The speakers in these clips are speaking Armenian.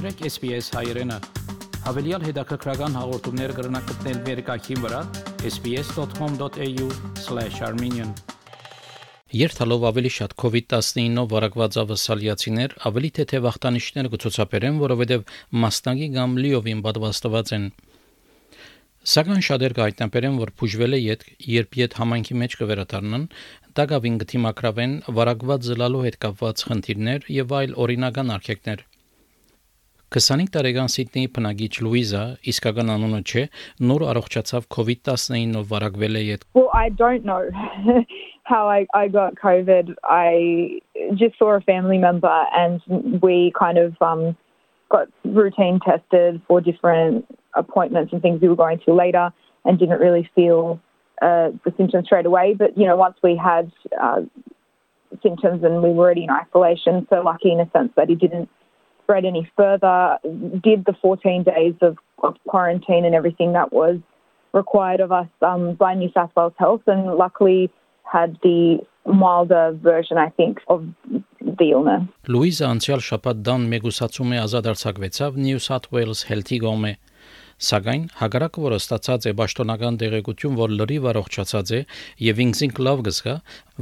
Մաղթրեք SPS հայրենը։ Հավելյալ հետաքրքրական հաղորդումներ կգրնակցնել վերկայքին վրա sps.com.au/armenian Երթալով ավելի շատ COVID-19-ով վարակված ավասալիացիներ ավելի թեթև ախտանիշներ կցուցաբերեն, որովհետև մասնագի կամ լիովին պատվաստված են։ Սակայն շատեր կհայտնաբերեն, որ փուժվել է յետ, երբ յետ համայնքի մեջ կվերադառնան, դակավին կթիմակրավեն վարակված զլալու հետ կապված խնդիրներ եւ այլ օրինական արգելքներ։ 25 տարեկան Սիդնեի բնակիչ Լուիզա, իսկական անունը չէ, նոր առողջացավ COVID-19-ով վարակվել է յետ։ Well, I don't know how I, I got COVID. I just saw a family member and we kind of um, got routine tested for different appointments and things we were going to later and didn't really feel uh, the symptoms straight away. But, you know, once we had uh, symptoms and we were already in isolation, so lucky in a sense that he didn't spread any further, did the 14 days of, of quarantine and everything that was required of us um, by New South Wales Health, and luckily had the milder version, I think, of the illness. Լուիզը անցյալ շաբաթ դան մեգուսացում է ազատ արձակվեցավ New South Wales Health-ի գոմե Սակայն հագարակը, որը ստացած է ճշտոնական տեղեկություն, որ լրիվ առողջացած է եւ ինքնին լավ գսկա,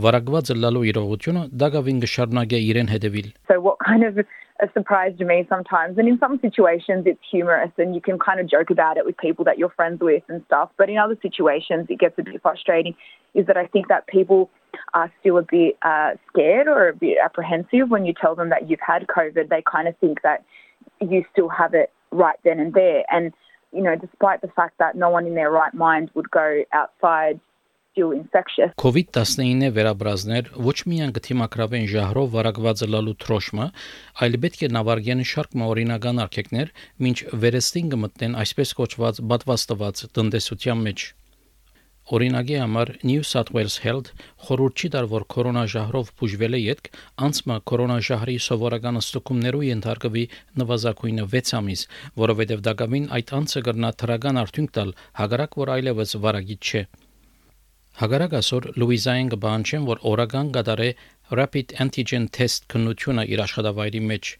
վարակված լալու իրողությունը դակավին կշարունակե իրեն հետևիլ։ So what kind of a surprise to me sometimes. And in some situations, it's humorous and you can kind of joke about it with people that you're friends with and stuff. But in other situations, it gets a bit frustrating. Is that I think that people are still a bit uh, scared or a bit apprehensive when you tell them that you've had COVID. They kind of think that you still have it right then and there. And you know, despite the fact that no one in their right mind would go outside still infectious. COVID-19-ը վերաբրազներ ոչ միայն կթիմակրավեն ժահրով վարակված լալու թրոշմը, այլ պետք է նավարգեն շարք օրինական արգելքներ, ինչ վերստին կմտնեն այսպես կոչված պատվաստված տնտեսության մեջ։ Օրինակի համար New South Wales Health խորհուրդ չի տար, որ կորոնաժահրով բուժվել է յետք, անցմա կորոնաժահրի սովորական ստուգումներու ենթարկվի նվազագույնը 6 ամիս, որովհետև դակամին այդ անցը կրնա թրական արդյունք տալ, հագարակ որ այլևս վարագիտ չէ։ Հագարակ ասոր Լուիզային կբանչեն, որ օրական կդարե rapid antigen test քննությունը իր աշխատավայրի մեջ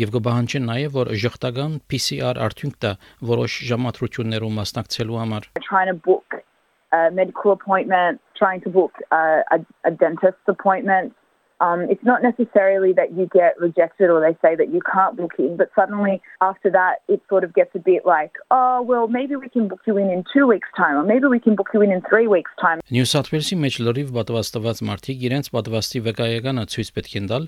եւ կբահանջեն նաեւ որ ժխտական PCR արդյունք տա որոշ ժամատրություններում մասնակցելու համար trying to book a medical appointment, trying to book a, a, a dentist appointment. Um, it's not necessarily that you get rejected or they say that you can't book in, but suddenly after that, it sort of gets a bit like, oh, well, maybe we can book you in in two weeks' time, or maybe we can book you in in three weeks' time. Նյու Սաթ Ուելսի մեջ լրիվ պատվաստված մարդիկ իրենց պատվաստի վկայականը ցույց պետք են տալ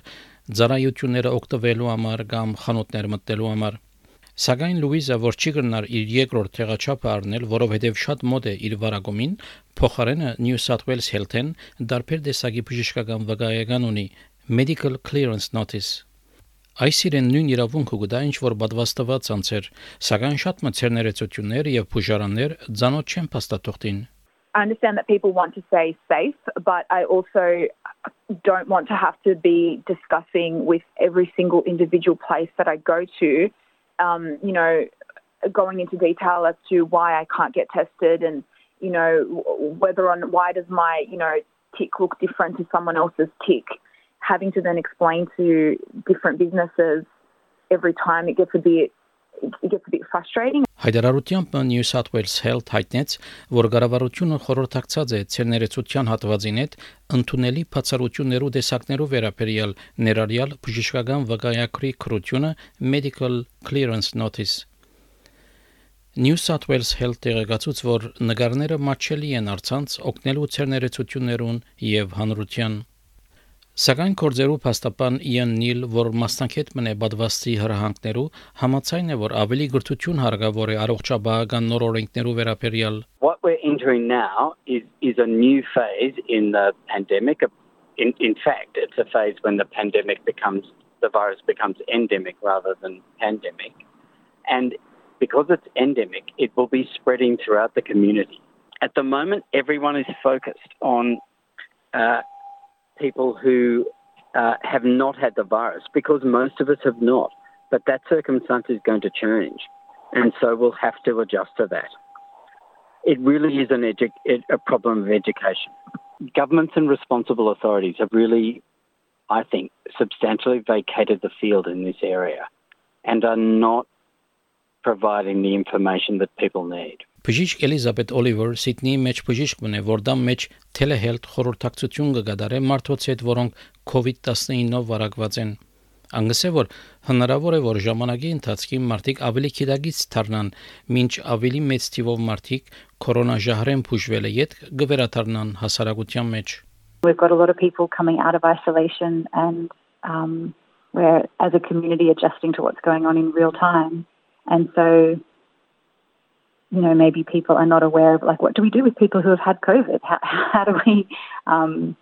ծառայությունները օգտվելու համար կամ խանութներ մտնելու համար։ Սակայն Լուիզը, որ չի գնար իր երկրորդ տեղաչափը առնել, որովհետև շատ մոտ է իր վարակումին, փոխարենը New South Wales Health-ն դարբեր տեսակի բժշկական վկայական ունի. Medical Clearance Notice։ Այս իրեն նույն իրավունքը կդա ինչ որ պատվաստված անձեր, սակայն շատ մցերներեցություններ եւ փուժարաններ ցանոթ չեն փաստաթղթին։ I understand that people want to stay safe, but I also don't want to have to be discussing with every single individual place that I go to um, you know, going into detail as to why I can't get tested and, you know, whether on why does my, you know, tick look different to someone else's tick, having to then explain to different businesses every time it gets a bit it gets a bit frustrating. Հայդարարությամբ New South Wales Health հայտնեց, որ կառավարությունը խորհրդակցած է ցերներեցության հատվածին հետ ընդունելի բացառություններու դեսակներով վերաբերյալ ներառյալ բժշկական վկայակրի քրությունը Medical Clearance Notice New South Wales Health տեղեկացուց, որ նկարները մատչելի են արցանց օգնելու ցերներեցություններուն եւ հանրության Սակայն կորձերու փաստաբան Իան Նիլ, որ մասնակետ մնե բադվաստի հրահանգներու, համաձայն է, որ ավելի գրթություն հարգավոր է առողջապահական նոր օրենքներու վերաբերյալ։ What we're entering now is is a new phase in the pandemic. In in fact, it's a phase when the pandemic becomes the virus becomes endemic rather than pandemic. And because it's endemic, it will be spreading throughout the community. At the moment, everyone is focused on uh, people who uh, have not had the virus because most of us have not. But that circumstance is going to change. And so we'll have to adjust to that. It really is an edu- a problem of education. Governments and responsible authorities have really, I think, substantially vacated the field in this area. and are not providing the information that people need. Բժիշկ Էլիզաբետ Օլիվեր Սիդնեի մեջ բժիշկն է, որ դա մեջ telehealth խորհրդակցություն կգադարե մարդոց հետ, որոնք COVID-19-ով վարակված են։ Անգսե որ հնարավոր է որ ժամանակի ընթացքում մարդիկ ավելի քիդագից դառնան, ինչ ավելի մեծ թիվով մարդիկ կորոնաժահրեն փուժվել է, իդ գվերաթարնան հասարակության մեջ։ We've got a lot of people coming out of isolation and um, we're as a community adjusting to what's going on in real time. And so you know, maybe people are not aware of like, what do we do with people who have had COVID? How, how do we, um,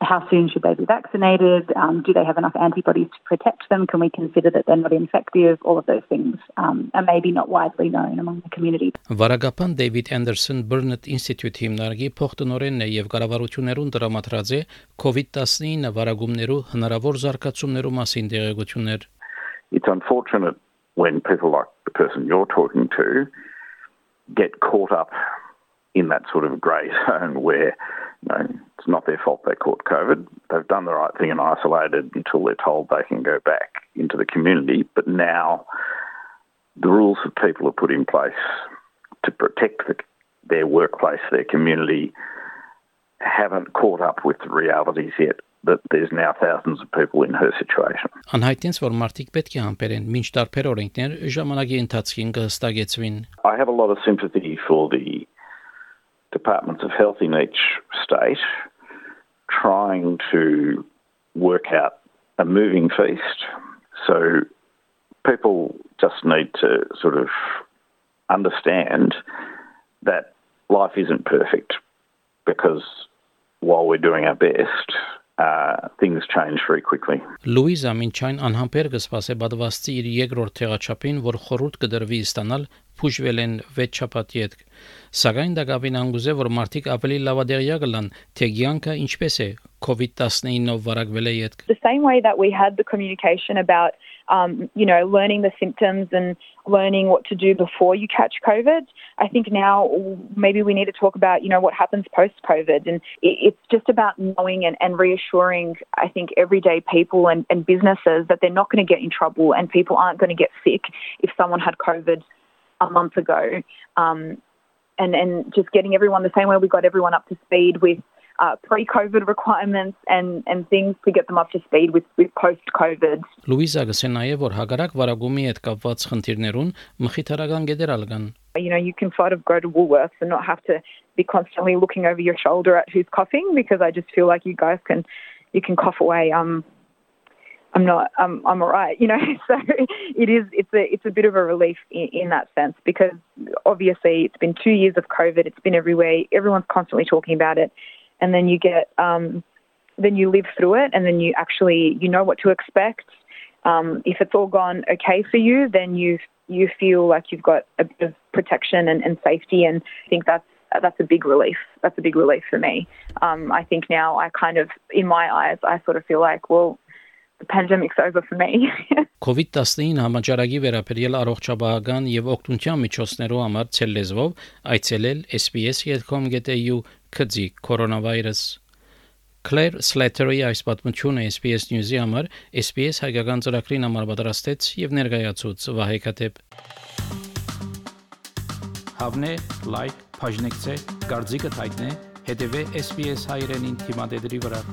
how soon should they be vaccinated? Um, do they have enough antibodies to protect them? Can we consider that they're not infective? All of those things um, are maybe not widely known among the community. Վարագապան Դեյվիդ Անդերսոն Բուրնետ ինստիտուտ հիմնարկի փոխտնօրենն է եւ կառավարություններուն դրամատրած է COVID-19 վարագումներու հնարավոր զարգացումներու մասին տեղեկություններ. It's unfortunate when people like the person you're talking to get caught up in that sort of grey zone where you know, it's not their fault they caught COVID. They've done the right thing and isolated until they're told they can go back into the community. But now the rules that people have put in place to protect the, their workplace, their community, haven't caught up with the realities yet that there's now thousands of people in her situation. Անհայտինց որ մարդիկ պետք է համբերեն ոչ տարբեր օրենքներ ժամանակի ընթացքին կհստակեցվին։ I have a lot of sympathy for the departments of health in each state trying to work out a moving feast. So people just need to sort of understand that life isn't perfect because while we're doing our best, uh, things change very quickly. Լուիզա Մինչայն անհամբեր կսպասե բադվաստի իր երկրորդ թեղաչափին, որ խորհուրդ կդրվի ստանալ փուժվել են 6 շաբաթի հետ։ Սակայն դա գավին անգուզե, որ մարդիկ ավելի լավադեղյա կլան, թե ցանկը ինչպես է COVID-19-ով վարակվել է իդ։ The same way that we had the communication about um, you know, learning the symptoms and learning what to do before you catch COVID. I think now maybe we need to talk about, you know, what happens post COVID. And it's just about knowing and, and reassuring, I think, everyday people and, and businesses that they're not going to get in trouble and people aren't going to get sick if someone had COVID a month ago. Um, and, and just getting everyone the same way we got everyone up to speed with uh, pre-COVID requirements and and things to get them up to speed with with post-COVID. Լուիզա գսե նաև որ հագարակ վարագումի հետ կապված խնդիրներուն մխիթարական գեդերալ կան։ You know, you can sort of go to Woolworths and not have to be constantly looking over your shoulder at who's coughing because I just feel like you guys can you can cough away um I'm not I'm I'm all right, you know. So it is it's a it's a bit of a relief in, in that sense because obviously it's been two years of COVID, it's been everywhere, everyone's constantly talking about it and then you get um, then you live through it and then you actually you know what to expect. Um, if it's all gone okay for you then you you feel like you've got a bit of protection and, and safety and I think that's that's a big relief. That's a big relief for me. Um, I think now I kind of in my eyes I sort of feel like well the pandemic's over for me COVID-19 համաճարակի վերաբերյալ առողջապահական եւ օգնության միջոցներով համար ցելլեզվով այցելել sbs.com.au քծի կորոնավիրուս Claire Slater-ի այս պատմությունը SBS News-ի համար SBS հայկական ծրագրին համար պատրաստեց եւ ներկայացուց Վահե Քաթեփ Հավնե լայք բաժնեկցե դարձիկը թայտնե հետեւե SBS հայրենին թիմադեդի վրա